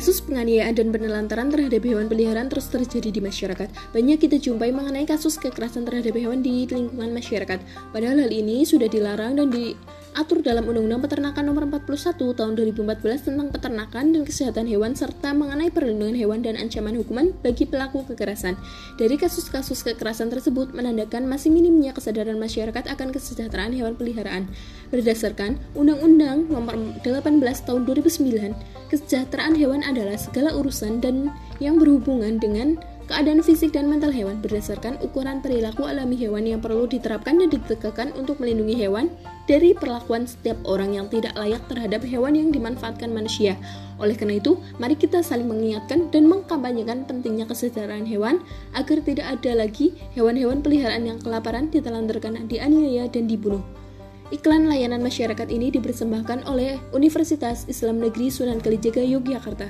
Kasus penganiayaan dan penelantaran terhadap hewan peliharaan terus terjadi di masyarakat. Banyak kita jumpai mengenai kasus kekerasan terhadap hewan di lingkungan masyarakat. Padahal hal ini sudah dilarang dan diatur dalam Undang-Undang Peternakan Nomor 41 Tahun 2014 tentang peternakan dan kesehatan hewan serta mengenai perlindungan hewan dan ancaman hukuman bagi pelaku kekerasan. Dari kasus-kasus kekerasan tersebut menandakan masih minimnya kesadaran masyarakat akan kesejahteraan hewan peliharaan. Berdasarkan Undang-Undang Nomor 18 Tahun 2009 Kesejahteraan hewan adalah segala urusan dan yang berhubungan dengan keadaan fisik dan mental hewan berdasarkan ukuran perilaku alami hewan yang perlu diterapkan dan ditegakkan untuk melindungi hewan dari perlakuan setiap orang yang tidak layak terhadap hewan yang dimanfaatkan manusia. Oleh karena itu, mari kita saling mengingatkan dan mengkampanyekan pentingnya kesejahteraan hewan agar tidak ada lagi hewan-hewan peliharaan yang kelaparan, ditelantarkan, dianiaya, dan dibunuh. Iklan layanan masyarakat ini dipersembahkan oleh Universitas Islam Negeri Sunan Kalijaga Yogyakarta.